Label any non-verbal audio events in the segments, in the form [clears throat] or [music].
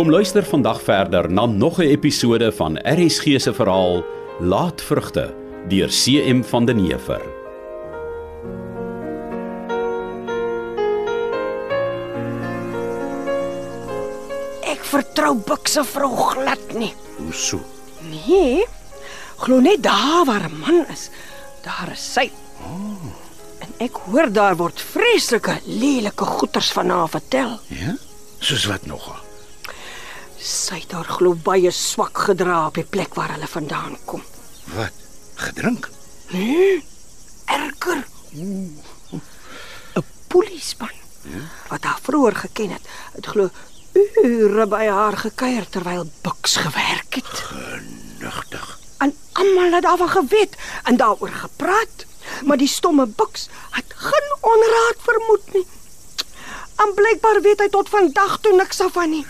Kom luister vandag verder na nog 'n episode van RSG se verhaal Laatvrugte deur CM van den Heever. Ek vertrou Bukse vrou glad nie. Hoe so? Nee. Glo net daar waar 'n man is, daar is sy. En ek hoor daar word vreeslike lelike goeters van haar vertel. Ja? Soos wat nogal? Sy het haar glo baie swak gedra op die plek waar hulle vandaan kom. Wat? Gedrink? Nee. Erger. 'n Polisieman. Wat haar vroeër geken het, het glo ure by haar gekuier terwyl Buks gewerk het. Genigtig. En almal het daarvan geweet en daaroor gepraat. Maar die stomme Buks het geen onraad vermoed nie. En blykbaar weet hy tot vandag toe niks daarvan nie.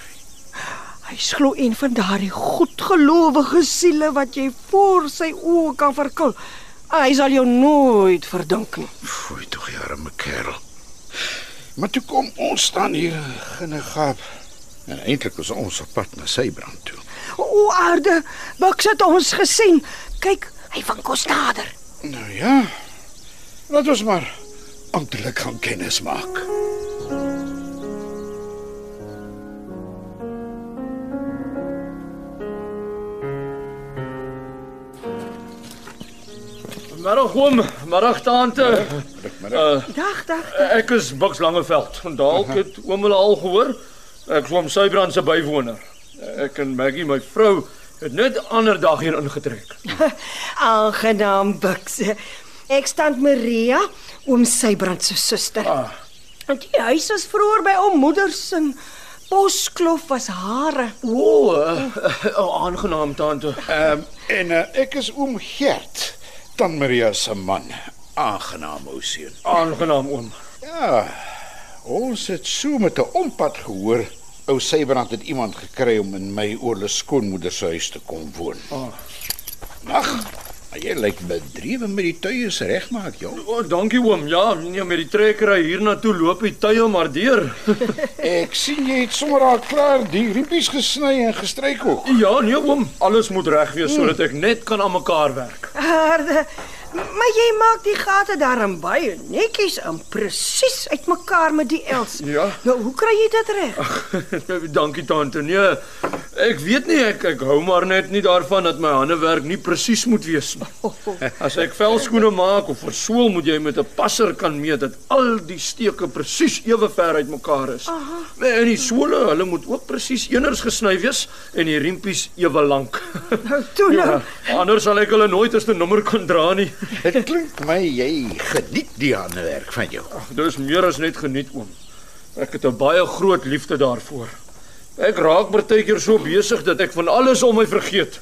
Hy glo een van daardie goedgelowige siele wat jy voor sy oë kan verkil. Hy sal jou nooit verdink nie. Fooi tog jare my kerel. Maar toe kom ons staan hier genegaap. En eintlik was ons op pad na Sybrand toe. O aarde, Buks het ons gesien. Kyk, hy van kos nader. Nou ja. Laat ons maar amptelik gaan kennis maak. Middag oom, middag tante. Uh, Dag, dag. ek is Buks Langeveld. Dalk het oom hulle al gehoor. Ek is oom Sybrand se bywoner. Ek en Maggie, my vrou, het net ander dag hier ingetrek. [laughs] Aangenaam Buks. Ek staan Maria, oom Sybrand se suster. Ah. En die huis was vroeër by oom moeder se poskloof was hare. O, oh, uh, oh, aangenaam tante. Ehm um, en uh, ek is oom Gert, Tan Maria se man. Aangenaam ou seun. Aangenaam oom. Ja. Ons het so met 'n ompad gehoor. Ou Sybrand het iemand gekry om in my oorle skoonmoeder se huis te kom woon. Ah. Ag, maar jy lyk bedrewe met die tuie se regmaak, joh. O, oh, dankie oom. Ja, nee, met die trekkery hiernatoe loop die tye maar deur. [laughs] Ek sien jy het sommer al klaar die riepies gesny en gestryk ook. ja, nee oom, alles moet reg wees sodat ek net kan aan mekaar werk. Aarde. Maar jy maak die gate daarin baie netjies en presies uitmekaar met die els. Ja. Nou, hoe kry jy dit reg? [laughs] Dankie tante. Nee, ek weet nie ek ek hou maar net nie daarvan dat my hande werk nie presies moet wees nie. [laughs] As ek velskoene maak of versool moet jy met 'n passer kan meet dat al die steke presies ewe ver uitmekaar is. Aha. En die sole, hulle moet ook presies eeners gesny wees en die riempies ewe lank. [laughs] Nou, toe nou. Ja, anders sal ek hulle nooit as 'n nommer kan dra nie. [laughs] Dit klink my jy geniet die handewerk van jou. Dis meer as net geniet oom. Ek het 'n baie groot liefde daarvoor. Ek raak partykeer so besig dat ek van alles om my vergeet.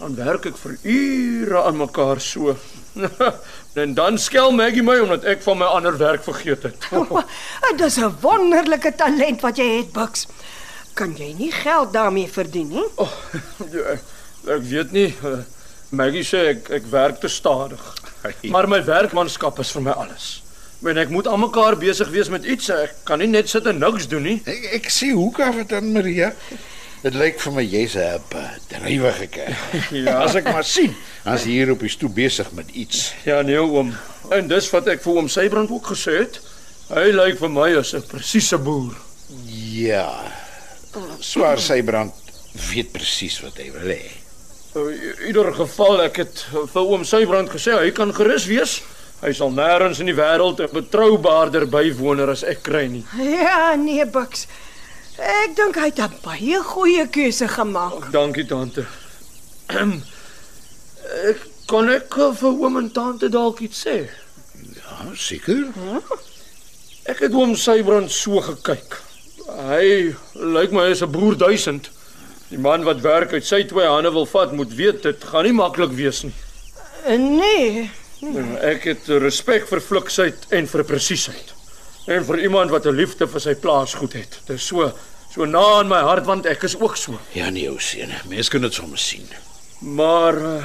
Dan werk ek vir ure aan mekaar so. [laughs] en dan skel Maggie my omdat ek van my ander werk vergeet het. [laughs] Dit is 'n wonderlike talent wat jy het, Buks. Kan jy nie geld daarmee verdien nie? [laughs] Oh, ja, ek weet nie. eh, Maggie sê ek ek werk te stadig. Maar my werkmanskap is vir my alles. En ek moet aan mekaar besig wees met iets. Ek kan nie net sit en niks doen nie. Ek, ek sien hoe kan dit dan Maria? Dit lyk vir my jy's 'n bedrywige kerel. [laughs] Ja. As ek maar sien, as jy hier op die stoep besig met iets. Ja, nee oom. En dis wat ek vir oom Sybrand ook gesê het. Hy lyk vir my as 'n presiese boer. Ja. Swaar Sybrand weet presies wat hy wil hê. In ieder geval ek het vir oom Sybrand gesê hy kan gerus wees. Hy sal nêrens in die wêreld 'n betroubaarder bywoner as ek kry nie. Ja, nee, Buks. Ek dink hy het 'n baie goeie keuse gemaak. Dankie tante. ek [clears throat] kan ek eh, vir oom en tante dalk iets sê? Ja, seker. Ek het oom Sybrand so gekyk. Hy lyk my is 'n broer duisend. Die man wat werk uit sy twee hande wil vat, moet weet dit gaan nie maklik wees nie. Nee, Ek het respek vir fliksheid en vir presisheid. En vir iemand wat 'n liefde vir sy plaas goed het. Dit is so so na in my hart want ek is ook so. Ja nee, ou seun, mens kan dit sommer sien. Maar uh,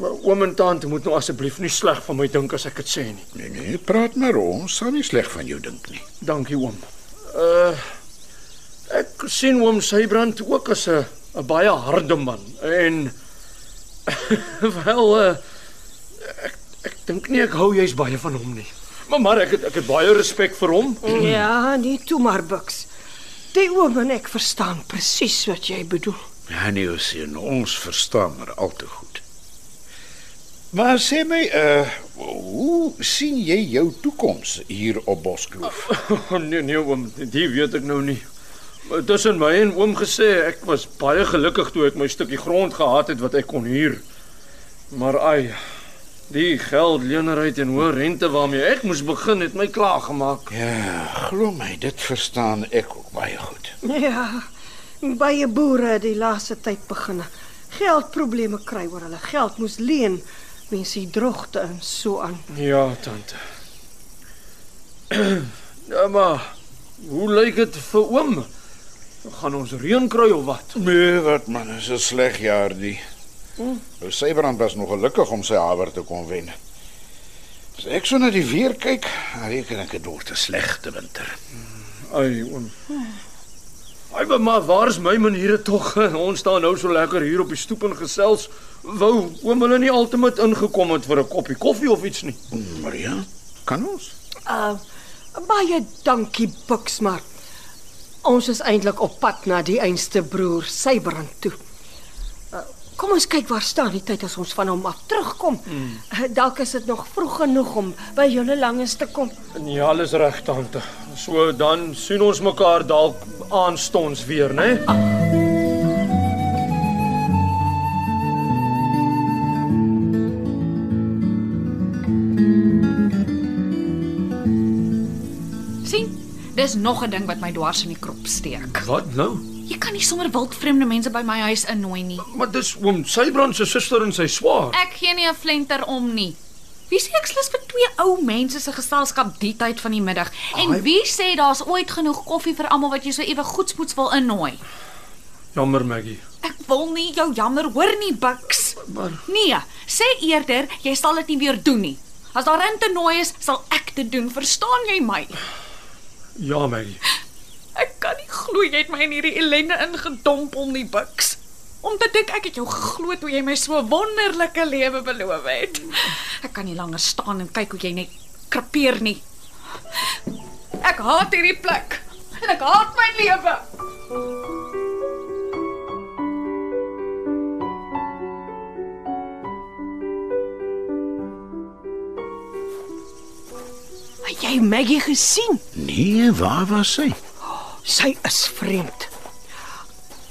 oom en tante moet nou asseblief nie sleg van my dink as ek dit sê nie. Nee nee, praat maar ons sal nie sleg van jou dink nie. Dankie oom. Uh Ek sien oom Sybrand ook as 'n 'n baie harde man en [laughs] wel uh, ek ek dink nie ek hou jy's baie van hom nie. Maar maar ek het ek het baie respek vir hom. [clears throat] Ja, nie toe maar buks. Die oom en ek verstaan presies wat jy bedoel. Ja, nee, ons sien ons verstaan maar al te goed. Maar sê my, uh hoe sien jy jou toekoms hier op Boskloof? Oh, [laughs] nee nee oom, dit weet ek nou nie. Tussen my en oom gesê ek was baie gelukkig toe ek my stukkie grond gehad het wat ek kon huur. Maar ai, die geldlenerheid en hoë rente waarmee ek moes begin het my klaar gemaak. Ja, glo my, dit verstaan ek ook baie goed. Ja. Baie boere het die laaste tyd begin geldprobleme kry oor hulle geld moes leen, mense die drogte en so aan. Ja, tante. [clears throat] ja, maar hoe lyk dit vir oom? Gaan ons reën kry of wat? Nee, wat man, is 'n sleg jaar die. Nou Sybrand was nog gelukkig om sy hawer te kon wen. As ek so na die weer kyk, reken ek dit word 'n slegte winter. Ai, oom. Ai, maar- waar's my maniere tog? [laughs] Ons staan nou so lekker hier op die stoep en gesels. Wou oom hulle nie altemat ingekom het vir 'n koppie koffie of iets nie. Maria, kan ons? Uh baie dankie Buks maar. Ons is eintlik op pad na die einste broer Sybrand toe. Uh, kom ons kyk waar staan die tyd as ons van hom af terugkom. Mm. Uh, dalk is dit nog vroeg genoeg om by julle langes te kom. Nee, alles reg tante. So dan sien ons mekaar dalk aanstonds weer, né? sien? Dis nog 'n ding wat my dwars in die krop steek. Wat nou? Jy kan nie sommer wildvreemde mense by my huis innooi nie. Maar dis oom Sybrand se suster en sy swaar. Ek gee nie 'n flenter om nie. Wie sê ek slus vir twee ou mense se geselskap die tyd van die middag? En Ai. wie sê daar's ooit genoeg koffie vir almal wat jy so ewe goedspoets wil innooi? Jammer Maggie. Ek wil nie jou jammer hoor nie, Buks. Maar Nee, sê eerder jy sal dit nie weer doen nie. As daar in te nooi is, sal ek dit doen, verstaan jy my? Ja Maggie. Ek kan nie glo jy het my in hierdie ellende ingedompel nie, Buks. Om te dink ek het jou geglo toe jy my so 'n wonderlike lewe beloof het. Ek kan nie langer staan en kyk hoe jy net krapeer nie. Ek haat hierdie plek. En ek haat my lewe. Het jy Maggie gesien? Nee, waar was sy? Sy is vreemd.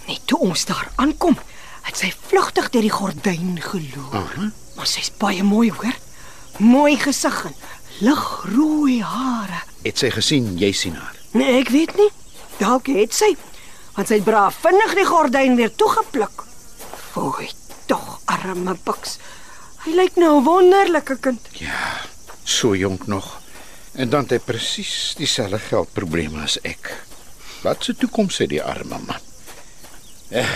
Net toe ons daar aankom, het sy vlugtig deur die gordyn geloop. Aha. Maar sy's baie mooi, hoor. Mooi gesig en ligrooi hare. Het sy gesien jy sien haar? Nee, ek weet nie. Dalk het sy, want sy het braaf vinnig die gordyn weer toegepluk. Fooi, tog arme Buks. Hy lyk nou 'n wonderlike kind. Ja, so jonk nog. En dan het hy presies dieselfde geldprobleme as ek. Wat se toekoms het die arme man? Eh,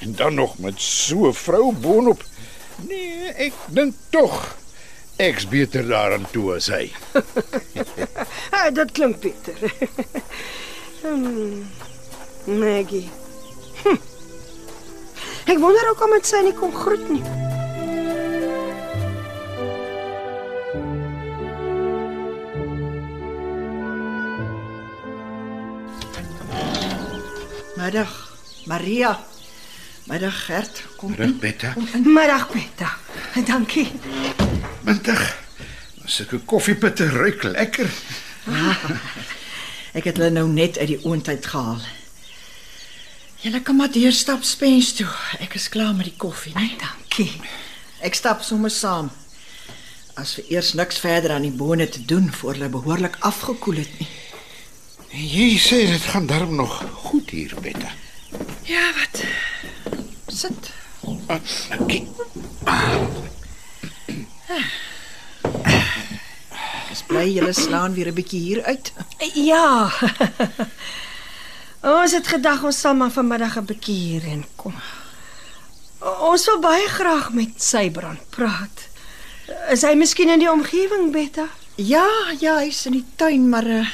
en dan nog met so 'n vrou boonop. Nee, ek dink tog ek's beter daaraan toe as hy. [laughs] Ah, dit klink beter. [laughs] hmm. Maggie. Hm. Ek wonder hoekom dit sy nie kom groet nie. Middag, Maria. Middag Gert, kom Reg, Betta. Middag, Betta. Dankie. Middag. Sulke koffiepitte ruik lekker. Ek het hulle nou net uit die oondtyd gehaal. Julle kan maar deur stap spens toe. Ek is klaar met die koffie, né? Dankie. Ek stap sommer saam. As vir eers niks verder aan die bone te doen voor hulle behoorlik afgekoel het nie. Jy sê dit gaan darm nog goed hier, Betta. Ja, wat? Sit. Ah, kyk. Ek is bly julle slaan weer 'n bietjie hier uit. Ja. ons het gedag ons sal maar vanmiddag 'n bietjie hierheen kom. Ons wil baie graag met Sybrand praat. Is hy miskien in die omgewing, Betta? Ja, ja, hy's in die tuin, maar uh,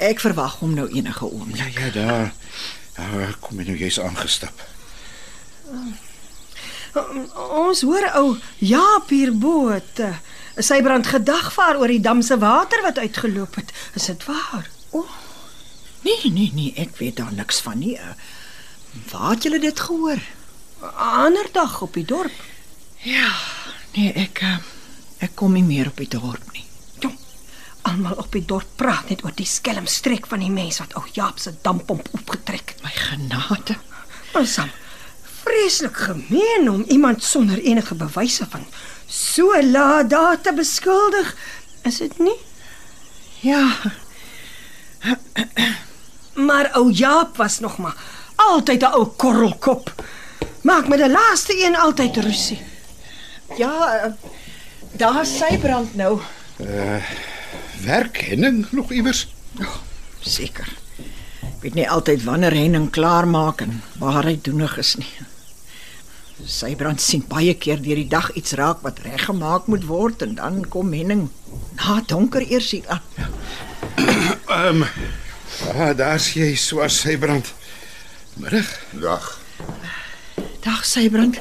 ek verwag hom nou enige oomblik. Ja, ja, daar. Ah, kom jy nou jy's aangestap. Ons hoor ou Jaap hierbo het uh, sy brand gedagvaar oor die dam se water wat uitgeloop het. Is dit waar? Nee, nee, nee, ek weet daar niks van nie. Uh, Waar het julle dit gehoor? 'n Ander dag op die dorp. Ja, nee, ek ek kom nie meer op die dorp nie. Almal op die dorp praat net oor die skelmstreek van die mens wat ou Jaap se dampomp opgetrek het. My genade. Ons sam vreeslik gemeen om iemand sonder enige bewyse van so laat daar te beskuldig. Is dit nie? Ja, Maar ou Jaap was nog maar altyd 'n ou korrelkop. Maak met die laaste een altyd rusie. ja, uh, daar sy brand nou. Werk Henning nog iewers? Seker. Ek weet nie altyd wanneer Henning klaar maak en waar hy doenig is nie. Sy brand sien baie keer deur die dag iets raak wat reggemaak moet word en dan kom Henning na donker eers hier aan. Ehm um, ah, daar's jy swart sybrand. Middag. Dag. Dag Sybrand.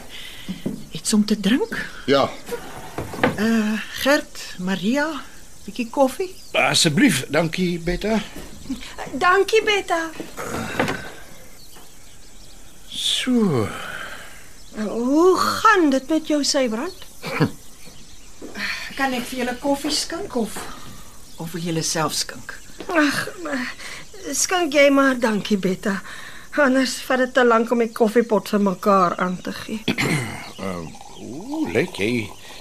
Iets om te drink? Ja, Uh Gert, Maria, bietjie koffie? Asseblief, dankie Betta. Dankie Betta. So, Hoe gaan dit met jou Sybrand? Kan ek vir julle koffie skink of of wil julle self skink? Ag, skink jy maar, dankie Betta. Anders vat dit te lank om die koffiepot vir mekaar aan te gee. [clears throat] hoe lyk jy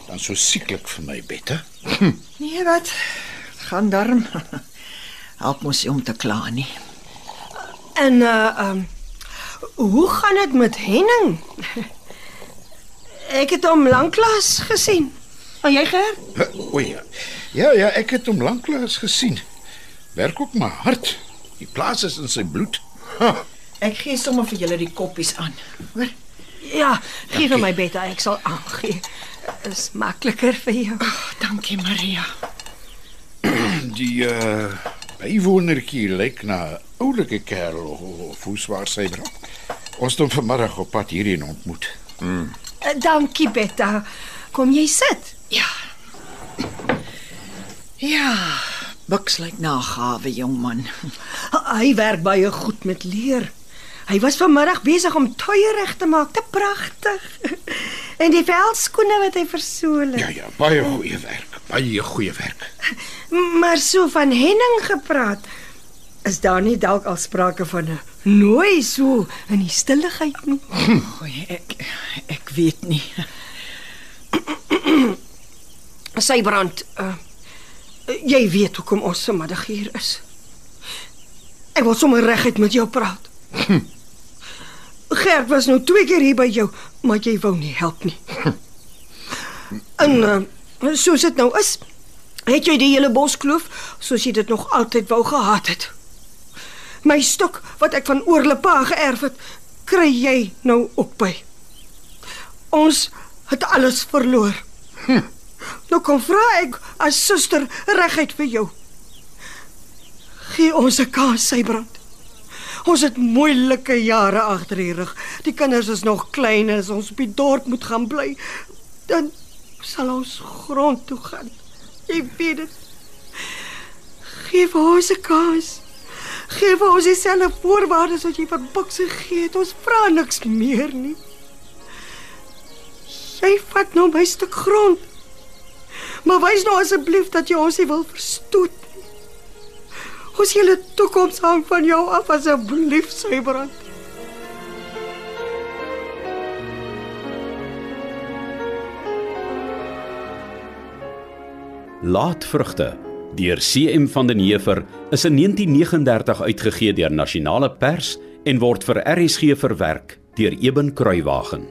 dan so sieklik vir my Betta? [clears throat] Nee, wat? Gaan darm. [laughs] Help mos om te kla nie. En uh um hoe gaan dit met Henning? [laughs] Ek het hom lanklaas gesien. En jy Gert? O ja. Ja ja, ek het hom lanklaas gesien. Werk ook maar hard. Die plaas is in sy bloed. Ek gee sommer vir julle die koppies aan. Hoor? Ja, gee vir my Betta, ek sal aangee. Is makliker vir jou. Oh, dankie Maria. [clears throat] Die uh bywonertjie lyk na 'n oulike kerel of, of hoe swaar sy brand. Ons het hom vanmiddag op pad hierheen ontmoet. Uh, Dankie Betta. Kom jy sit? Ja. Ja, Buks lyk na 'n gawe jong man. [laughs] Hy werk baie goed met leer. Hy was vanmiddag besig om tuie reg te maak, te pragtig. [laughs] En die veldskoene wat hy versool het. Ja ja, baie goeie werk. Baie goeie werk. Maar so van Henning gepraat. Is daar nie dalk al sprake van 'n nooi so in die stilligheid nie? Goeie, ek ek weet nie. [clears throat] Sy brand. Uh, jy weet hoekom ons vanmiddag hier is. Ek wil sommer reguit met jou praat. Gert was nou twee keer hier by jou, maar jy wou nie help nie. [laughs] En uh, soos dit nou is, het jy die hele boskloof soos jy dit nog altyd wou gehad het. My stok wat ek van oorlepa geërf het, kry jy nou ook by. Ons het alles verloor. Nou kom vra ek as suster reguit vir jou. Gee ons 'n kans, Sybrand. Ons het moeilike jare agter die rug. Die kinders is nog klein en as ons die dorp moet gaan bly, dan sal ons grond toe gaan. Jy weet dit. Gee vir ons 'n kans. Gee vir ons dieselfde voorwaardes wat jy vir Bukse gegee het. Ons vra niks meer nie. Jy vat nou my stuk grond. Maar wys nou asseblief dat jy ons nie wil verstoot Ons hele toekoms hang van jou af asseblief, Sybrand. Laatvrugte deur CM van den Heever is in 1939 uitgegee deur Nasionale Pers en word vir RSG verwerk deur Eben Kruiwagen.